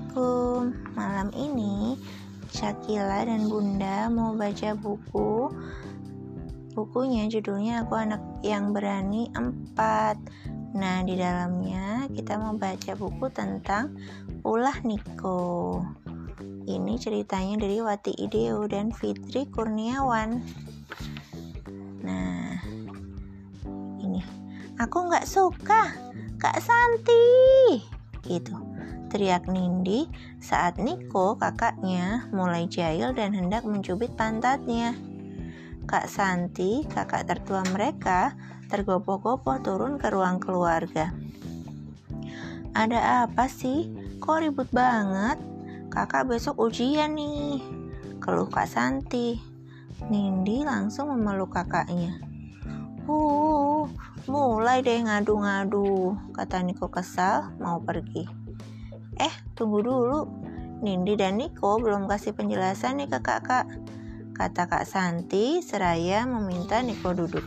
Assalamualaikum. Malam ini Syakila dan Bunda mau baca buku. Bukunya judulnya Aku Anak Yang Berani 4. Nah, di dalamnya kita mau baca buku tentang Ulah Niko. Ini ceritanya dari Wati Ideo dan Fitri Kurniawan. Nah, ini. Aku nggak suka, Kak Santi. Gitu teriak Nindi saat Niko, kakaknya, mulai jahil dan hendak mencubit pantatnya. Kak Santi, kakak tertua mereka, tergopoh-gopoh turun ke ruang keluarga. Ada apa sih? Kok ribut banget? Kakak besok ujian nih. Keluh Kak Santi. Nindi langsung memeluk kakaknya. Uh, mulai deh ngadu-ngadu, kata Niko kesal mau pergi. Eh, tunggu dulu. Nindi dan Niko belum kasih penjelasan nih ke kakak. Kata Kak Santi seraya meminta Niko duduk.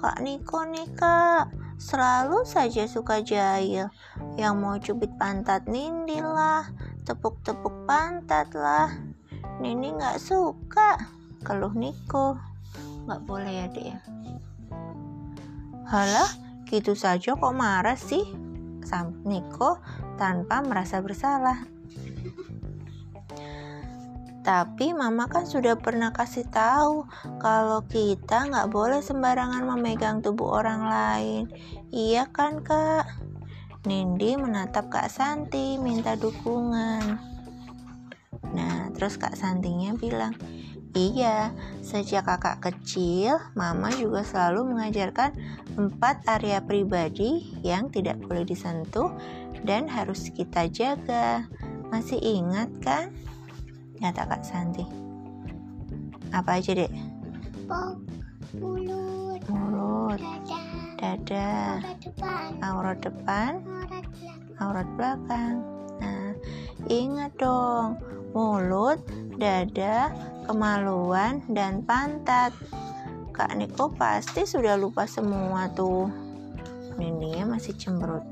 Kak Niko nih kak, selalu saja suka jahil. Yang mau cubit pantat Nindi lah, tepuk-tepuk pantat lah. Nindi nggak suka, keluh Niko. Nggak boleh ya dek ya. Halah, gitu saja kok marah sih? Niko tanpa merasa bersalah. Tapi mama kan sudah pernah kasih tahu kalau kita nggak boleh sembarangan memegang tubuh orang lain. Iya kan kak? Nindi menatap Kak Santi minta dukungan. Nah, terus Kak Santinya bilang, Iya, sejak kakak kecil, mama juga selalu mengajarkan empat area pribadi yang tidak boleh disentuh dan harus kita jaga. Masih ingat kan? Kata Kak Santi. Apa aja, Dek? mulut, mulut, dada, dada, aurat depan, aurat belakang. Nah, ingat dong, mulut, dada, kemaluan, dan pantat. Kak Niko pasti sudah lupa semua tuh. Nininya masih cemberut.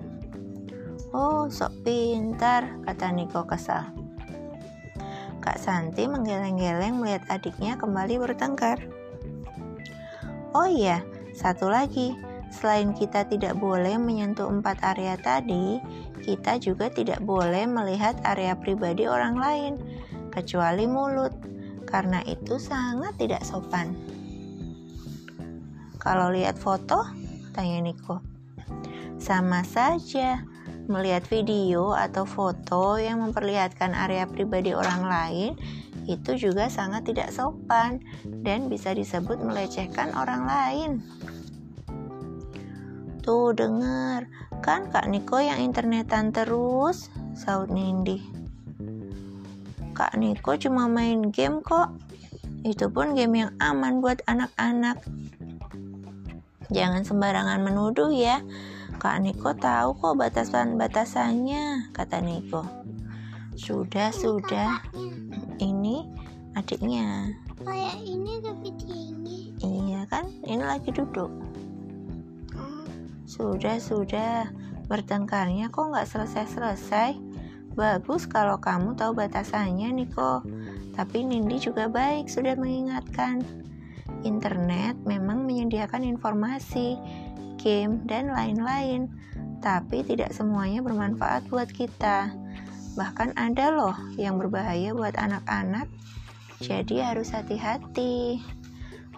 Oh, sok pintar, kata Niko kesal. Kak Santi menggeleng-geleng melihat adiknya kembali bertengkar. Oh iya, satu lagi. Selain kita tidak boleh menyentuh empat area tadi, kita juga tidak boleh melihat area pribadi orang lain, kecuali mulut karena itu sangat tidak sopan. Kalau lihat foto, tanya Niko. Sama saja, melihat video atau foto yang memperlihatkan area pribadi orang lain itu juga sangat tidak sopan dan bisa disebut melecehkan orang lain. Tuh dengar, kan Kak Niko yang internetan terus, saut Nindi. Kak Niko cuma main game kok. Itu pun game yang aman buat anak-anak. Jangan sembarangan menuduh ya. Kak Niko tahu kok batasan-batasannya, kata Niko. Sudah, sudah. Ini adiknya. Kayak ini lebih tinggi. Iya kan? Ini lagi duduk. Oh. Sudah, sudah. Bertengkarnya kok nggak selesai-selesai? Bagus kalau kamu tahu batasannya, Niko. Tapi Nindi juga baik sudah mengingatkan. Internet memang menyediakan informasi, game, dan lain-lain, tapi tidak semuanya bermanfaat buat kita. Bahkan ada loh yang berbahaya buat anak-anak, jadi harus hati-hati.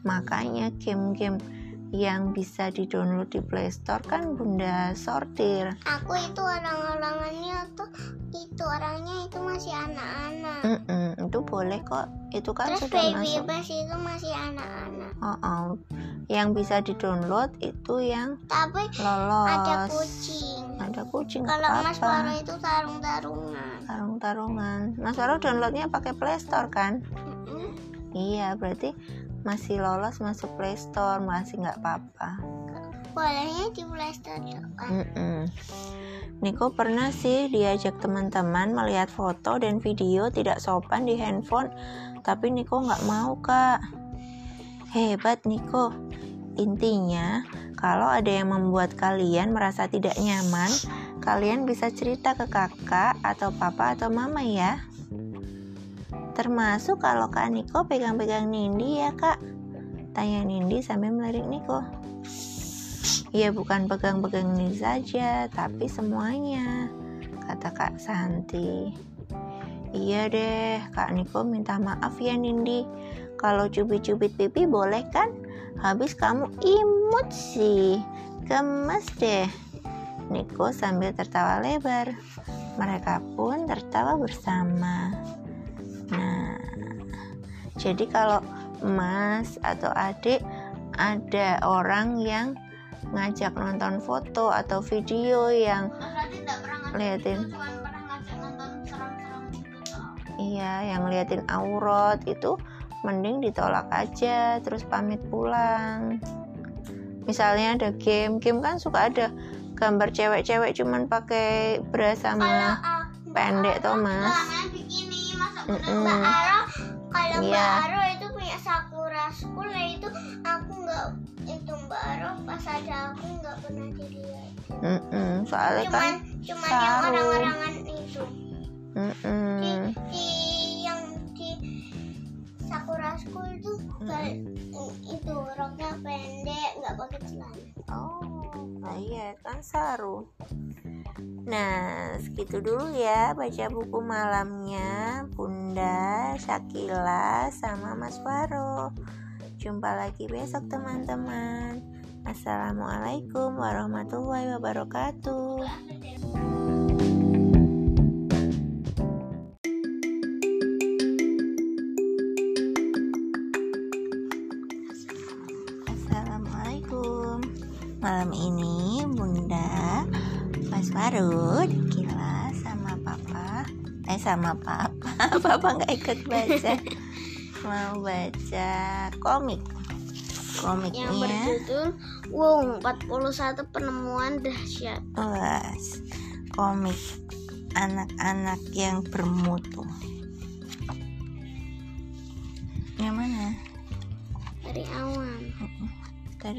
Makanya game-game yang bisa di-download di Play Store kan Bunda sortir. Aku itu orang-orangannya tuh itu orangnya itu masih anak-anak. Mm -mm, itu boleh kok. Itu kan Terus sudah baby masuk. itu masih anak-anak. Oh, oh. Yang bisa di-download itu yang Tapi lolos. ada kucing. Ada kucing. Kalau apa Mas Waro itu tarung-tarungan. Tarung-tarungan. Mas Waro downloadnya pakai Play Store kan? Mm -mm. Iya, berarti masih lolos masuk Play Store masih nggak apa-apa. Bolehnya di Play Store kan? Mm -mm. Niko pernah sih diajak teman-teman melihat foto dan video tidak sopan di handphone, tapi Niko nggak mau kak. Hebat Niko. Intinya, kalau ada yang membuat kalian merasa tidak nyaman, kalian bisa cerita ke kakak atau papa atau mama ya. Termasuk kalau Kak Niko pegang-pegang Nindi ya kak. Tanya Nindi sambil melirik Niko. Ya bukan pegang-pegang Nindi saja, tapi semuanya, kata Kak Santi. Iya deh, Kak Niko minta maaf ya Nindi. Kalau cubit-cubit pipi boleh kan? Habis kamu imut sih. Gemes deh. Niko sambil tertawa lebar. Mereka pun tertawa bersama. Nah, jadi kalau Mas atau adik ada orang yang ngajak nonton foto atau video yang liatin iya yang liatin aurat itu mending ditolak aja terus pamit pulang. Misalnya ada game game kan suka ada gambar cewek-cewek cuman pakai bra sama pendek tuh mas mm -mm. kalau Iya. Mbak Aro itu punya Sakura School ya itu aku nggak itu Mbak Aro pas ada aku nggak pernah dilihat Mm-mm, soalnya cuman kan cuman yang saru. orang-orangan itu di, mm-mm. di yang di Sakura School itu ba- itu roknya pendek nggak pakai celana Oh, nah iya kan saru. Nah, segitu dulu ya baca buku malamnya Bunda Syakila sama Mas Waro. Jumpa lagi besok teman-teman. Assalamualaikum warahmatullahi wabarakatuh. Malam ini Bunda Mas Farud Kila sama Papa. Eh sama Papa. Papa nggak ikut baca. Mau baca komik. Yang Komiknya berjudul Wow 41 penemuan dahsyat. Komik anak-anak yang bermutu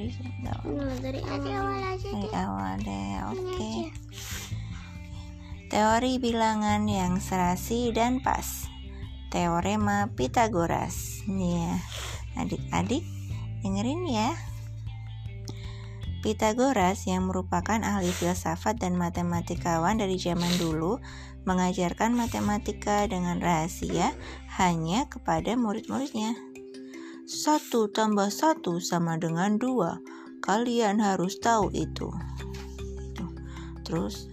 Tadi saya tahu Nah, dari awal aja dari awal deh oke. aja. teori bilangan yang serasi dan pas. Teorema Pitagoras nih ya adik-adik dengerin ya. Pitagoras yang merupakan ahli filsafat dan matematikawan dari zaman dulu mengajarkan matematika dengan rahasia hanya kepada murid-muridnya. Satu tambah satu sama dengan dua. Kalian harus tahu itu. Terus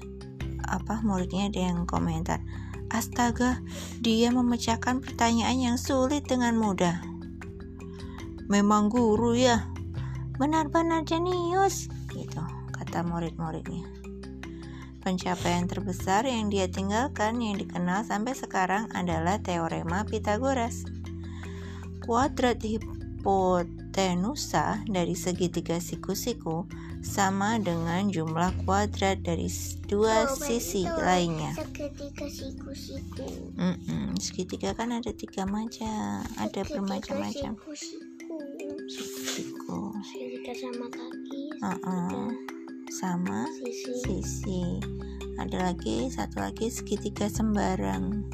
apa muridnya ada yang komentar, Astaga, dia memecahkan pertanyaan yang sulit dengan mudah. Memang guru ya. Benar-benar jenius, gitu kata murid-muridnya. Pencapaian terbesar yang dia tinggalkan yang dikenal sampai sekarang adalah teorema Pitagoras. Kuadrat hipotenusa dari segitiga siku-siku sama dengan jumlah kuadrat dari dua Oh, sisi lainnya. Seketika siku-siku. Mm-mm, segitiga kan ada tiga macam, ada bermacam-macam Siku-siku. siku. Segitiga sama kaki. Uh-uh. Sama Sisi. sisi. Ada lagi satu lagi segitiga sembarang.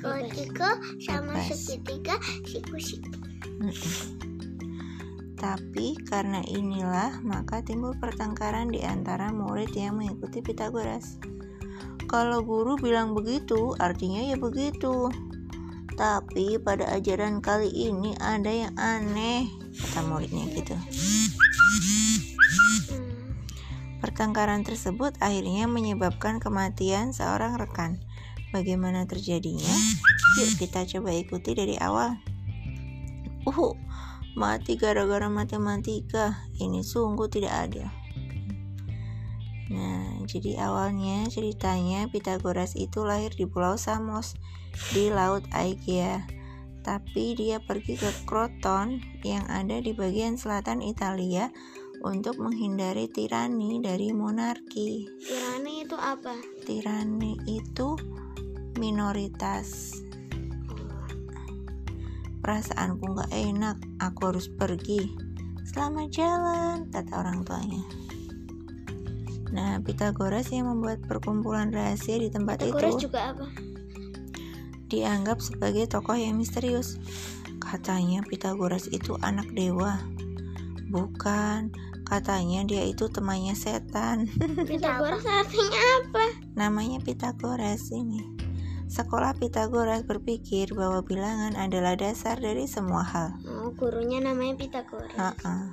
Segitiga sama segitiga siku-siku. Tapi karena inilah maka timbul pertengkaran di antara murid yang mengikuti Pitagoras. Kalau guru bilang begitu, artinya ya begitu. Tapi pada ajaran kali ini ada yang aneh, kata muridnya gitu. Hmm. Pertengkaran tersebut akhirnya menyebabkan kematian seorang rekan. Bagaimana terjadinya? Yuk kita coba ikuti dari awal. Uh, mati gara-gara matematika. Ini sungguh tidak adil. Nah, jadi awalnya ceritanya Pitagoras itu lahir di Pulau Samos di Laut Aegea. Tapi dia pergi ke Kroton yang ada di bagian selatan Italia untuk menghindari tirani dari monarki. Tirani itu apa? Tirani itu minoritas. Perasaanku nggak enak, aku harus pergi. Selamat jalan, kata orang tuanya. Nah, Pitagoras yang membuat perkumpulan rahasia di tempat Pitagoras itu juga apa? dianggap sebagai tokoh yang misterius. Katanya Pitagoras itu anak dewa. Bukan, katanya dia itu temannya setan. Pitagoras artinya apa? Namanya Pitagoras ini. Sekolah Pitagoras berpikir bahwa bilangan adalah dasar dari semua hal. Oh, gurunya namanya Pitagoras. Ha-ha.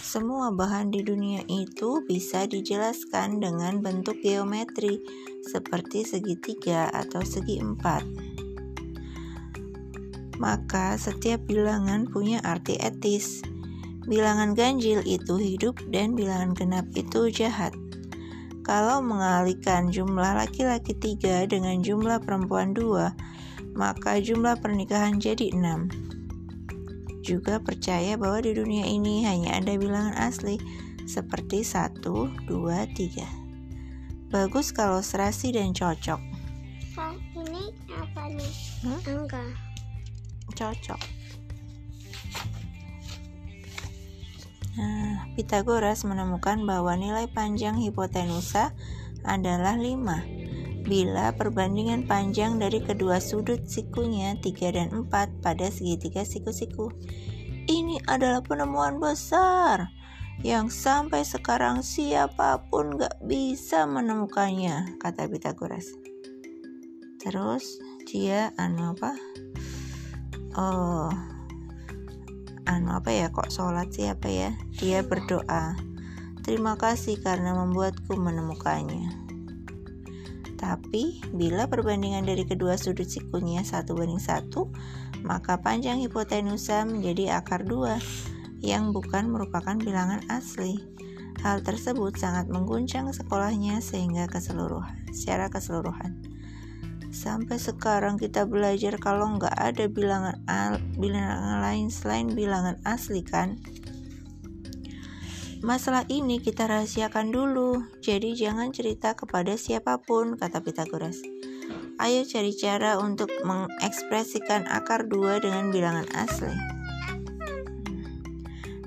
Semua bahan di dunia itu bisa dijelaskan dengan bentuk geometri seperti segitiga atau segi empat. Maka setiap bilangan punya arti etis. Bilangan ganjil itu hidup dan bilangan genap itu jahat. Kalau mengalihkan jumlah laki-laki tiga dengan jumlah perempuan dua, maka jumlah pernikahan jadi enam juga percaya bahwa di dunia ini hanya ada bilangan asli seperti 1, 2, 3. Bagus kalau serasi dan cocok. Ini apa nih? Hmm? Angka. Cocok. Nah, Pitagoras menemukan bahwa nilai panjang hipotenusa adalah 5 bila perbandingan panjang dari kedua sudut sikunya 3 dan 4 pada segitiga siku-siku. Ini adalah penemuan besar yang sampai sekarang siapa pun gak bisa menemukannya, kata Pitagoras. Terus dia anu apa? Oh, anu apa ya kok sholat siapa ya? Dia berdoa. Terima kasih karena membuatku menemukannya. Tapi, bila perbandingan dari kedua sudut sikunya satu banding satu, maka panjang hipotenusa menjadi akar dua, yang bukan merupakan bilangan asli. Hal tersebut sangat mengguncang sekolahnya sehingga keseluruhan, secara keseluruhan. Sampai sekarang kita belajar kalau nggak ada bilangan, bilangan lain selain bilangan asli kan? Masalah ini kita rahasiakan dulu, jadi jangan cerita kepada siapa pun, kata Pitagoras. Ayo cari cara untuk mengekspresikan akar dua dengan bilangan asli.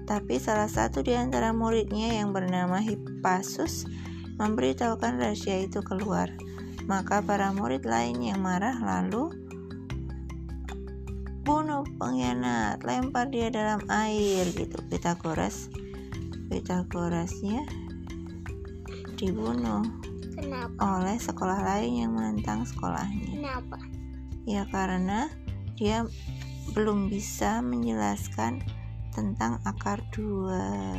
Tapi salah satu di antara muridnya yang bernama Hippasus memberitahukan rahasia itu keluar. Maka para murid lain yang marah lalu bunuh pengkhianat, lempar dia dalam air gitu. Pitagoras Pitagorasnya dibunuh Kenapa? oleh sekolah lain yang menentang sekolahnya. Kenapa? Ya karena dia belum bisa menjelaskan tentang akar dua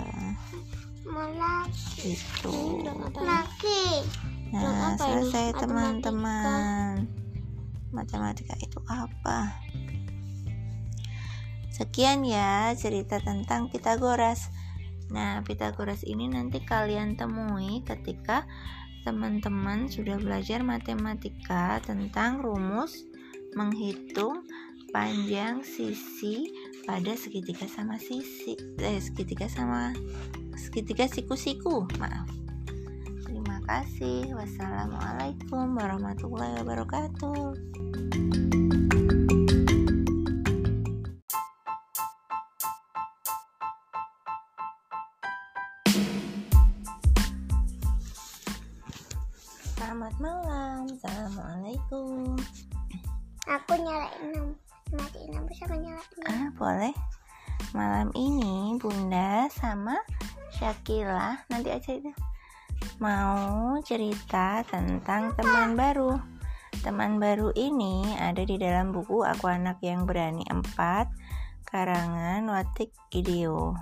Malah itu. laki. Nah, ini? selesai teman-teman. Matematika itu apa? Sekian ya cerita tentang Pitagoras. Nah, Pitagoras ini nanti kalian temui ketika teman-teman sudah belajar matematika tentang rumus menghitung panjang sisi pada segitiga sama sisi eh, segitiga sama segitiga siku-siku maaf kasih. Wassalamualaikum warahmatullahi wabarakatuh. Selamat malam, Assalamualaikum. Aku nyalain matiin lampu sama nyalain. Ah, boleh. Malam ini Bunda sama Syakila nanti aja itu mau cerita tentang teman baru. Teman baru ini ada di dalam buku Aku Anak Yang Berani 4 karangan Watik Ideo.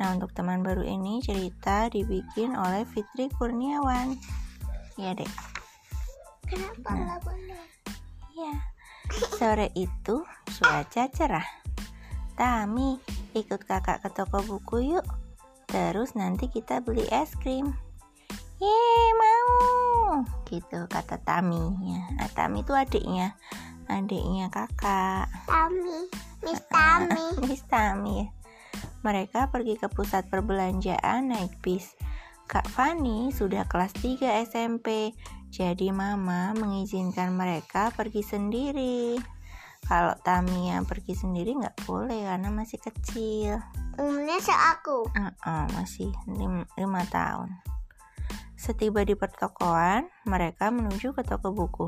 Nah, untuk teman baru ini cerita dibikin oleh Fitri Kurniawan. Ya, Dek. Kenapa Nah. lah bunda? Ya, sore itu cuaca cerah. Tami, ikut kakak ke toko buku yuk. Terus nanti kita beli es krim. Yeay, mau. Gitu kata Tami. Ya, nah, Tami itu adiknya. Adiknya kakak. Tami, Miss Tami. Miss Tami ya. Mereka pergi ke pusat perbelanjaan naik bis. Kak Fani sudah kelas 3 SMP, jadi mama mengizinkan mereka pergi sendiri. Kalau Tami yang pergi sendiri nggak boleh karena masih kecil. Umurnya seaku. Uh-uh, masih lim- lima tahun. Setiba di pertokoan, mereka menuju ke toko buku.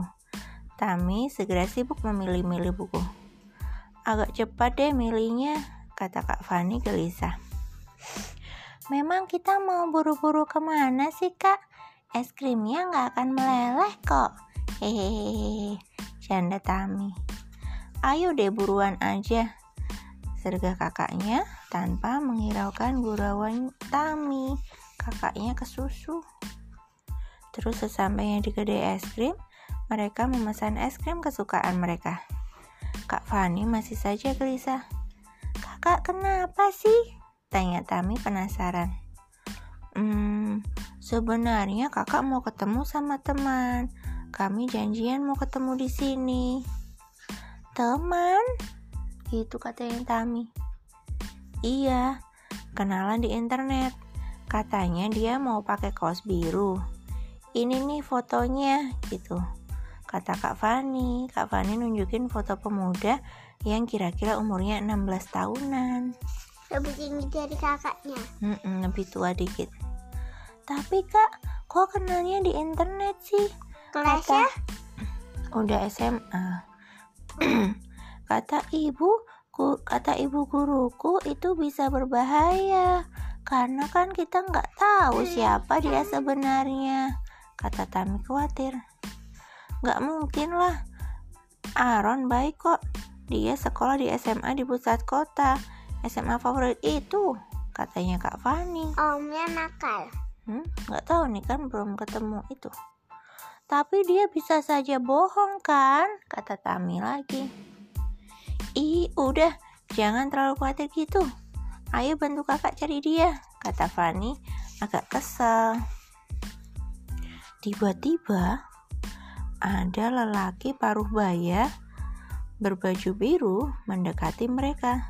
Tami segera sibuk memilih-milih buku. Agak cepat deh milihnya, kata Kak Fani gelisah. Memang kita mau buru-buru ke mana sih kak? Es krimnya nggak akan meleleh kok. Hehehe, canda Tami. Ayo deh buruan aja, serga kakaknya tanpa menghiraukan gurauan Tami. Kakaknya kesusu. Terus sesampainya di kedai es krim, mereka memesan es krim kesukaan mereka. Kak Fani masih saja gelisah. Kakak kenapa sih? Tanya Tami penasaran. Hmm, sebenarnya kakak mau ketemu sama teman. Kami janjian mau ketemu di sini. Teman? Itu katanya Tami. Iya, kenalan di internet. Katanya dia mau pakai kaos biru. Ini nih fotonya, gitu. Kata Kak Fani. Kak Fani nunjukin foto pemuda yang kira-kira umurnya 16 tahunan. Lebih tinggi dari kakaknya. Mm-mm, lebih tua dikit. Tapi kak kok kenalnya di internet sih? Kelasnya udah SMA kata ibu ku, kata ibu guruku itu bisa berbahaya. Karena kan kita nggak tahu siapa dia sebenarnya kata Tami khawatir. Nggak mungkin lah. Aaron baik kok. Dia sekolah di SMA di pusat kota. SMA favorit itu katanya Kak Fani. Omnya nakal. Hmm, nggak tahu nih kan belum ketemu itu. Tapi dia bisa saja bohong kan? Kata Tami lagi. Ih udah. Jangan terlalu khawatir gitu. Ayo bantu kakak cari dia kata Fani. Agak kesal tiba-tiba ada lelaki paruh baya berbaju biru mendekati mereka.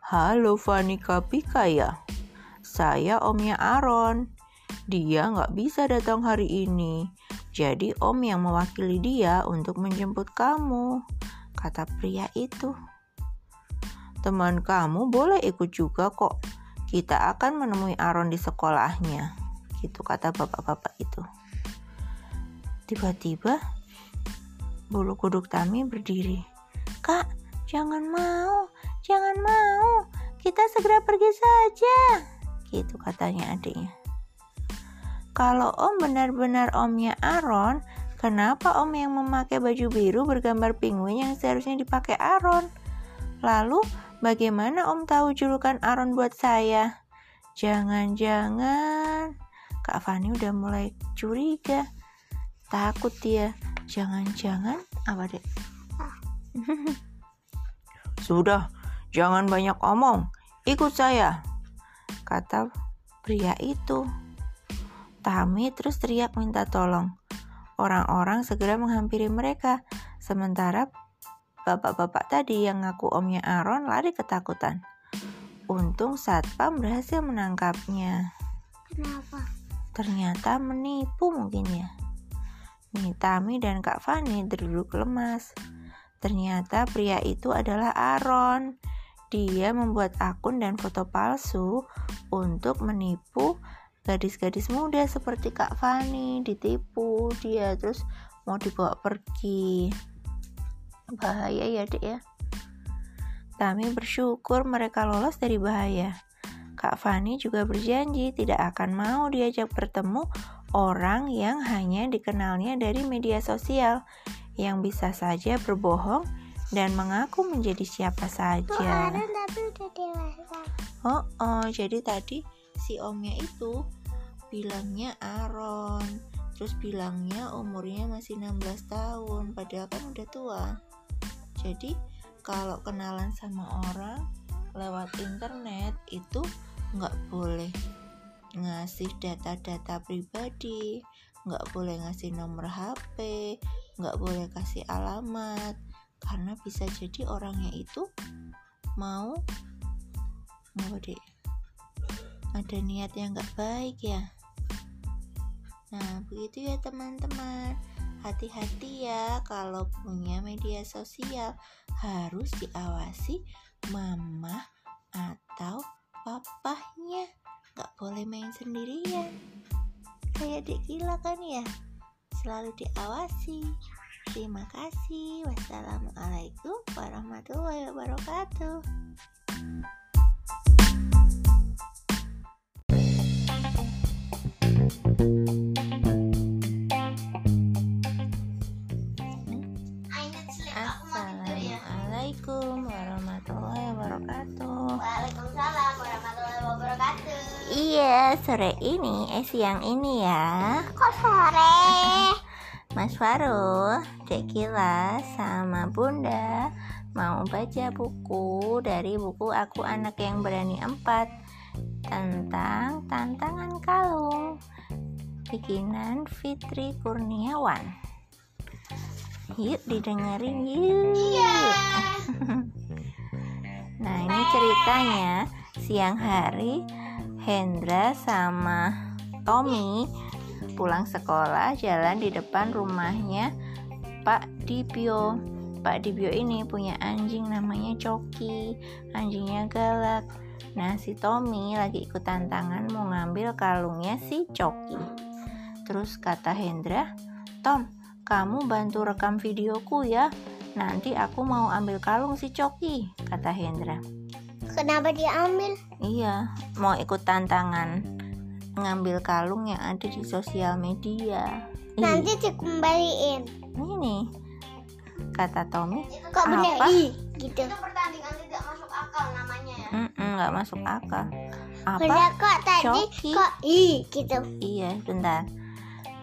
Halo Fani Kapika ya? Saya omnya Aaron. Dia nggak bisa datang hari ini. Jadi om yang mewakili dia untuk menjemput kamu, kata pria itu. Teman kamu boleh ikut juga kok. Kita akan menemui Aaron di sekolahnya. Gitu kata bapak-bapak itu. Tiba-tiba bulu kuduk Tami berdiri. Kak, jangan mau, Jangan mau, kita segera pergi saja. Gitu katanya adiknya. Kalau om benar-benar omnya Aaron, kenapa om yang memakai baju biru bergambar penguin yang seharusnya dipakai Aaron? Lalu, bagaimana om tahu julukan Aaron buat saya? Jangan-jangan Kak Fani udah mulai curiga. Takut dia. Jangan-jangan apa deh? Sudah, Jangan banyak omong, ikut saya, kata pria itu. Tami terus teriak minta tolong. Orang-orang segera menghampiri mereka, sementara bapak-bapak tadi yang ngaku omnya Aaron lari ketakutan. Untung satpam berhasil menangkapnya. Kenapa? Ternyata menipu mungkin ya. Nih, Tami dan Kak Fani duduk lemas. Ternyata pria itu adalah Aaron. Dia membuat akun dan foto palsu untuk menipu gadis-gadis muda seperti Kak Fani ditipu dia terus mau dibawa pergi. Bahaya ya dek ya. Tami bersyukur mereka lolos dari bahaya. Kak Fani juga berjanji tidak akan mau diajak bertemu orang yang hanya dikenalnya dari media sosial yang bisa saja berbohong dan mengaku menjadi siapa saja. Oh, oh, jadi tadi si omnya itu bilangnya Aaron, terus bilangnya umurnya masih 16 tahun, padahal kan udah tua. Jadi kalau kenalan sama orang lewat internet itu nggak boleh ngasih data-data pribadi, nggak boleh ngasih nomor HP, nggak boleh kasih alamat, karena bisa jadi orangnya itu mau mau deh ada niat yang gak baik ya? Nah begitu ya teman-teman. Hati-hati ya kalau punya media sosial. Harus diawasi mama atau papahnya gak boleh main sendirian. Kayak dek gila kan ya? Selalu diawasi. Terima kasih. Wassalamualaikum warahmatullahi wabarakatuh. Assalamualaikum warahmatullahi wabarakatuh. Waalaikumsalam. warahmatullahi wabarakatuh. Iya, sore ini, eh siang ini ya. Kok sore? Mas Faru, Dek Kila sama Bunda mau baca buku dari buku Aku Anak Yang Berani 4 tentang tantangan kalung bikinan Fitri Kurniawan. Yuk didengerin yuk. Iya. nah ini ceritanya siang hari Hendra sama Tommy pulang sekolah jalan di depan rumahnya Pak Dibio. Pak Dibio ini punya anjing namanya Coki. Anjingnya galak. Nah si Tommy lagi ikut tantangan mau ngambil kalungnya si Coki. Terus kata Hendra, Tom, kamu bantu rekam videoku ya. Nanti aku mau ambil kalung si Coki, kata Hendra. Kenapa diambil? Iya, mau ikut tantangan ngambil kalung yang ada di sosial media. Ih, Nanti dikembaliin. ini kata Tommy. Kok bener Apa? i gitu. itu pertandingan tidak masuk akal namanya ya "Mm-mm, nggak masuk akal. Apa? Bener kok tadi Coki. kok i gitu. Iya, bentar.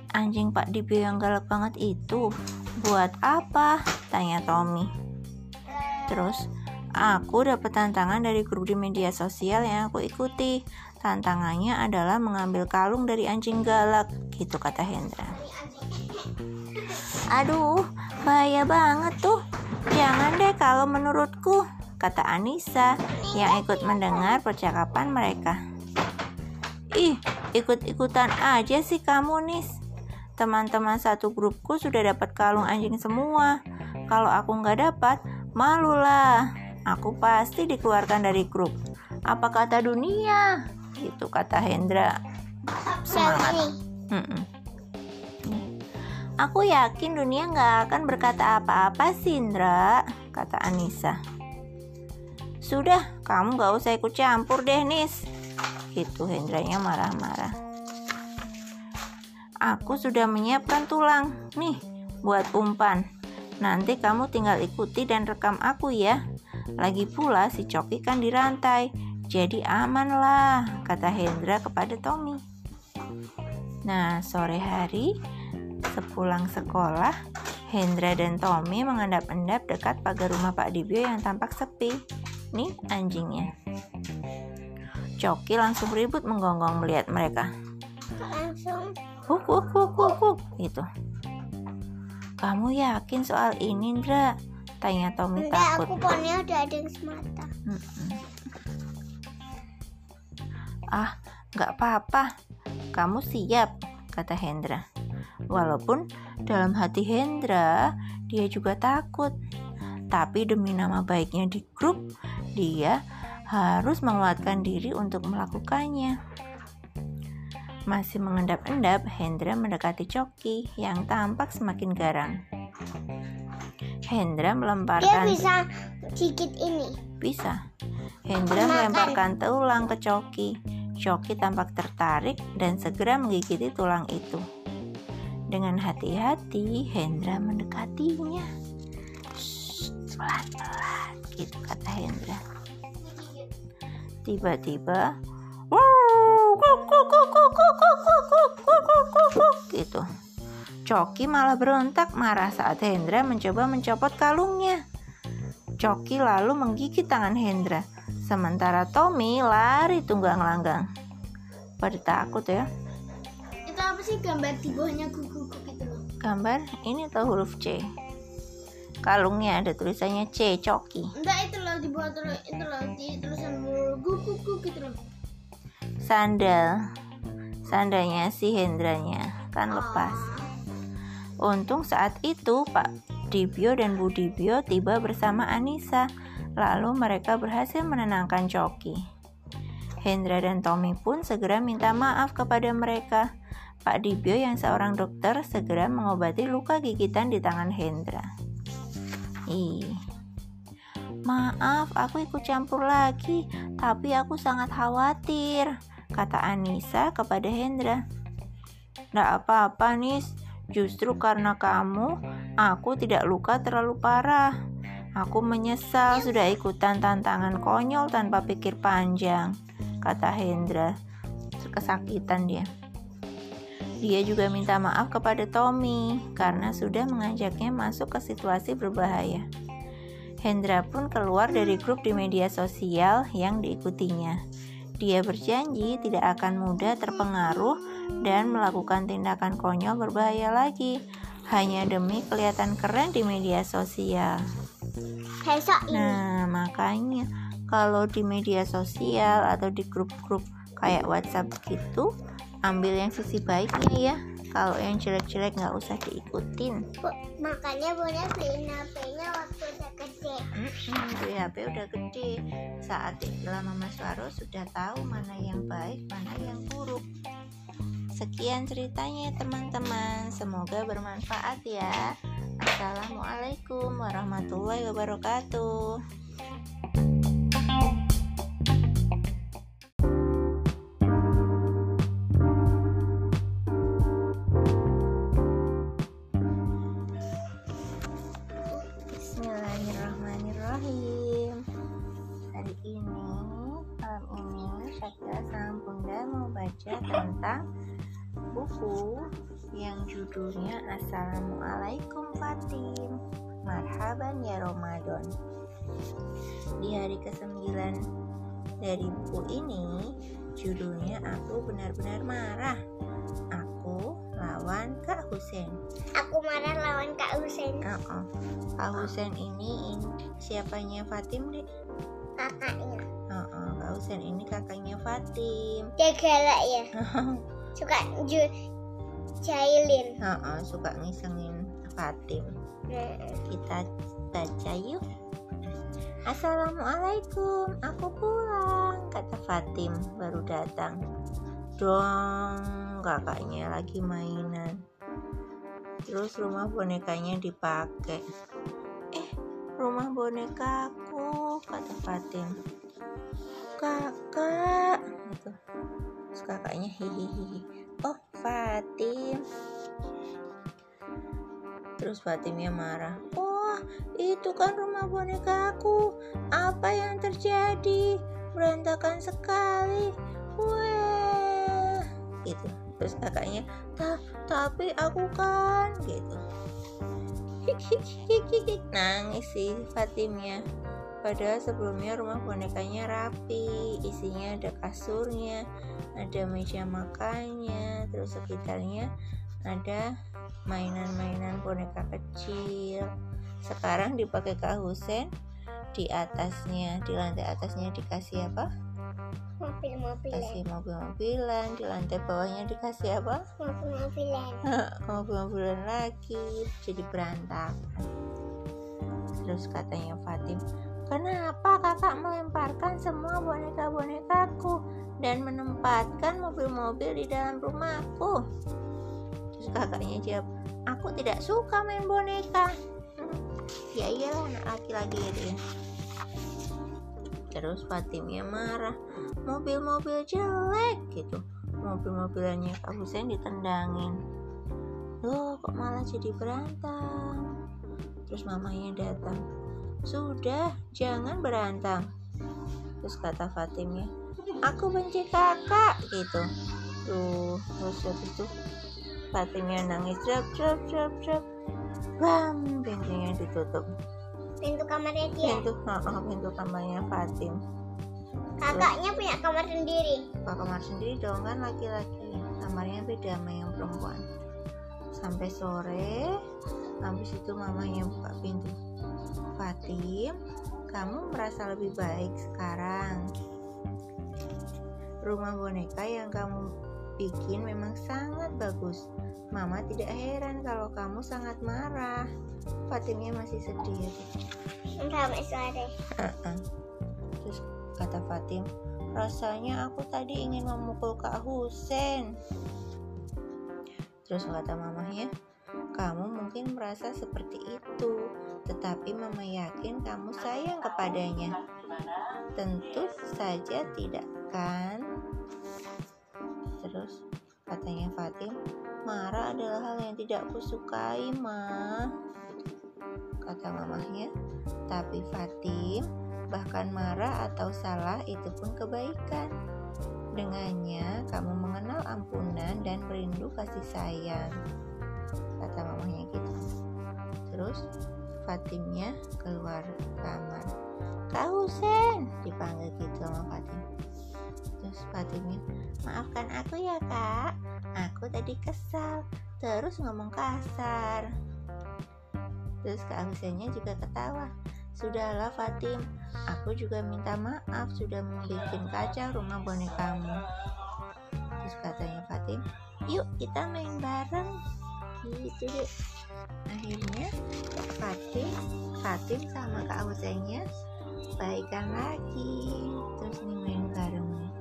Anjing Pak Dibio yang galak banget itu buat apa? Tanya Tommy. Terus, aku dapat tantangan dari grup di media sosial yang aku ikuti. Tantangannya adalah mengambil kalung dari anjing galak, gitu kata Hendra. Aduh, bahaya banget tuh. Jangan deh kalau menurutku, kata Anissa yang ikut mendengar percakapan mereka. Ih, ikut-ikutan aja sih kamu, Nis. Teman-teman satu grupku sudah dapat kalung anjing semua. Kalau aku nggak dapat, malulah. Aku pasti dikeluarkan dari grup. Apa kata dunia? Gitu kata Hendra. Semangat. Aku yakin dunia nggak akan berkata apa-apa sih, Indra, kata Anissa. Sudah, kamu nggak usah ikut campur deh, Nis. Gitu Hendranya marah-marah. Aku sudah menyiapkan tulang, nih, buat umpan. Nanti kamu tinggal ikuti dan rekam aku ya. Lagi pula si Coki kan dirantai, jadi aman lah, kata Hendra kepada Tommy. Nah, sore hari, sepulang sekolah, Hendra dan Tommy mengendap-endap dekat pagar rumah Pak Dibio yang tampak sepi. Nih anjingnya. Coki langsung ribut menggonggong melihat mereka. langsung Huk, huk, huk, huk, huk, gitu. Kamu yakin soal ini, Indra? Tanya Tommy enggak takut. aku ponnya udah ada yang semata. Mm-mm. Ah, nggak apa-apa. Kamu siap, kata Hendra. Walaupun dalam hati Hendra, dia juga takut. Tapi demi nama baiknya di grup, dia harus menguatkan diri untuk melakukannya. Masih mengendap-endap, Hendra mendekati Coki yang tampak semakin garang. Hendra Dia melemparkan bisa sedikit ini. bisa. Hendra Makan. melemparkan tulang ke Coki. Coki tampak tertarik dan segera menggigiti tulang itu. Dengan hati-hati, Hendra mendekatinya. "Shh, Pelan-pelan, gitu kata Hendra. Tiba-tiba, "Wuh, kuk, kuk, kuk, kuk, kuk, kuk, kuk, kuk, kuk, kuk, kuk, kuk," gitu. Coki malah berontak marah saat Hendra mencoba mencopot kalungnya. Coki lalu menggigit tangan Hendra, sementara Tommy lari tunggang langgang. Pada takut ya. itu apa sih gambar di bawahnya gugu gitu loh Gambar ini tuh huruf C. Kalungnya ada tulisannya C, Coki. enggak itu loh di bawah tuh itu loh di tulisan gugu gugu gitu loh Sandal. Sandalnya si Hendranya kan lepas. Untung saat itu Pak Dibio dan Bu Dibio tiba bersama Anissa. Lalu mereka berhasil menenangkan Coki. Hendra dan Tommy pun segera minta maaf kepada mereka. Pak Dibyo yang seorang dokter segera mengobati luka gigitan di tangan Hendra. Ih, maaf aku ikut campur lagi, tapi aku sangat khawatir, kata Anissa kepada Hendra. Nggak apa-apa Nis, justru karena kamu, aku tidak luka terlalu parah. Aku menyesal sudah ikutan tantangan konyol tanpa pikir panjang, kata Hendra. Kesakitan dia. Dia juga minta maaf kepada Tommy karena sudah mengajaknya masuk ke situasi berbahaya. Hendra pun keluar dari grup di media sosial yang diikutinya. Dia berjanji tidak akan mudah terpengaruh dan melakukan tindakan konyol berbahaya lagi hanya demi kelihatan keren di media sosial. Nah, makanya kalau di media sosial atau di grup-grup kayak WhatsApp gitu, ambil yang sisi baiknya ya. Kalau yang jelek-jelek nggak usah diikutin. Bu, makanya boleh beliin HP-nya waktu udah gede. Mm-mm, beli HP udah gede. Saat itulah Mama Suaro sudah tahu mana yang baik, mana yang buruk. Sekian ceritanya teman-teman. Semoga bermanfaat ya. Assalamualaikum warahmatullahi wabarakatuh. Bismillahirrahmanirrahim. Hari ini, malam ini, Syakira sama Bunda mau baca tentang buku yang judulnya Assalamualaikum Fatim Marhaban ya Ramadan Di hari ke-9 dari buku ini Judulnya Aku Benar-Benar Marah Aku lawan Kak Husen Aku marah lawan Kak Husen. oh, oh. Kak Husen ini, ini siapanya Fatim deh Kakaknya. Oh, oh. Kak Husen ini kakaknya Fatim Dia galak ya. Suka ju jahilin. oh, oh. Suka ngisengin Fatim Nah, Kita baca yuk. Assalamualaikum, aku pulang, kata Fatim baru datang. Dong, kakaknya lagi mainan. Terus rumah bonekanya dipakai. Eh, rumah bonekaku, kata Fatim. Kakak, gitu. Terus kakaknya hihihi. Oh, Fatim. Terus Fatimnya marah. Wah, itu kan rumah bonekaku. Apa yang terjadi? Berantakan sekali. Wah, gitu. Terus kakaknya, Ta tapi aku kan, gitu. Nangis sih Fatimnya. Padahal sebelumnya rumah bonekanya rapi, isinya ada kasurnya, ada meja makannya, terus sekitarnya ada mainan-mainan boneka kecil. Sekarang dipakai Kak Husen di atasnya, di lantai atasnya dikasih apa? mobil-mobilan. Kasih mobil-mobilan, di lantai bawahnya dikasih apa? Mobil-mobilan. mobil-mobilan lagi, jadi berantakan. Terus katanya Fatim, kenapa kakak melemparkan semua boneka-bonekaku dan menempatkan mobil-mobil di dalam rumahku? Terus kakaknya jawab, aku tidak suka main boneka. ya iyalah anak laki-laki ya dia. Terus Fatimnya marah, mobil-mobil jelek gitu. Mobil-mobilannya Kak Husen ditendangin. Loh kok malah jadi berantem? Terus mamanya datang. Sudah, jangan berantem. Terus kata Fatimnya, aku benci kakak gitu. Tuh, terus habis itu Fatimnya nangis drop drop drop drop. Bam, pintunya ditutup. Pintu kamarnya dia. Pintu, oh, oh, pintu kamarnya Fatim. Kakaknya punya kamar sendiri. Buka kamar sendiri dong kan laki-laki. Kamarnya beda sama yang perempuan. Sampai sore, habis itu mamanya buka pintu. Fatim, kamu merasa lebih baik sekarang. Rumah boneka yang kamu bikin memang sangat bagus. Mama tidak heran kalau kamu sangat marah. Fatimnya masih sedih. Sampai sore. Terus kata Fatim, rasanya aku tadi ingin memukul Kak Husen. Terus kata mamahnya, kamu mungkin merasa seperti itu, tetapi mama yakin kamu sayang kepadanya. Tentu saja tidak kan? Terus katanya Fatim, marah adalah hal yang tidak kusukai, ma. Kata mamahnya, tapi Fatim, bahkan marah atau salah itu pun kebaikan. Dengannya, kamu mengenal ampunan dan merindu kasih sayang. Kata mamanya gitu. Terus, Fatimnya keluar kamar. Kak Husen, dipanggil gitu sama Fatim. Terus Fatimnya, maafkan aku ya kak, aku tadi kesal, terus ngomong kasar. Terus Kak Husennya juga ketawa. Sudahlah Fatim, aku juga minta maaf sudah membuat kacau rumah bonekamu. Terus katanya Fatim, yuk kita main bareng. Gitu deh. Akhirnya Fatim, Fatim sama Kak Husennya baikan lagi. Terus nih main bareng nih.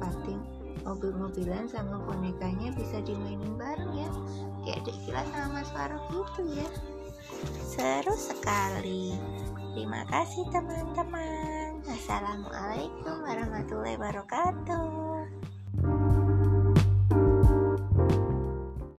Fatim mobil-mobilan sama bonekanya bisa dimainin bareng ya. Kayak adik kilat sama Faruk gitu ya. Seru sekali. Terima kasih teman-teman. Assalamualaikum warahmatullahi wabarakatuh.